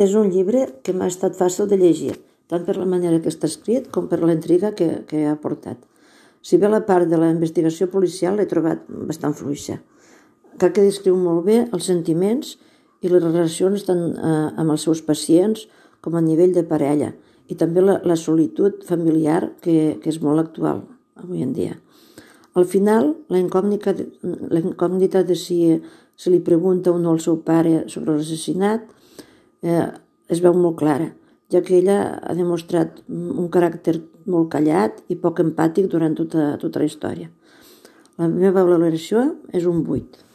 És un llibre que m'ha estat fàcil de llegir, tant per la manera que està escrit com per la intriga que, que ha portat. Si bé la part de la investigació policial l'he trobat bastant fluixa. Crec que descriu molt bé els sentiments i les relacions tant eh, amb els seus pacients com a nivell de parella i també la, la solitud familiar que, que és molt actual avui en dia. Al final, la incògnita, la incògnita de si se li pregunta o no al seu pare sobre l'assassinat eh, es veu molt clara, ja que ella ha demostrat un caràcter molt callat i poc empàtic durant tota, tota la història. La meva valoració és un 8.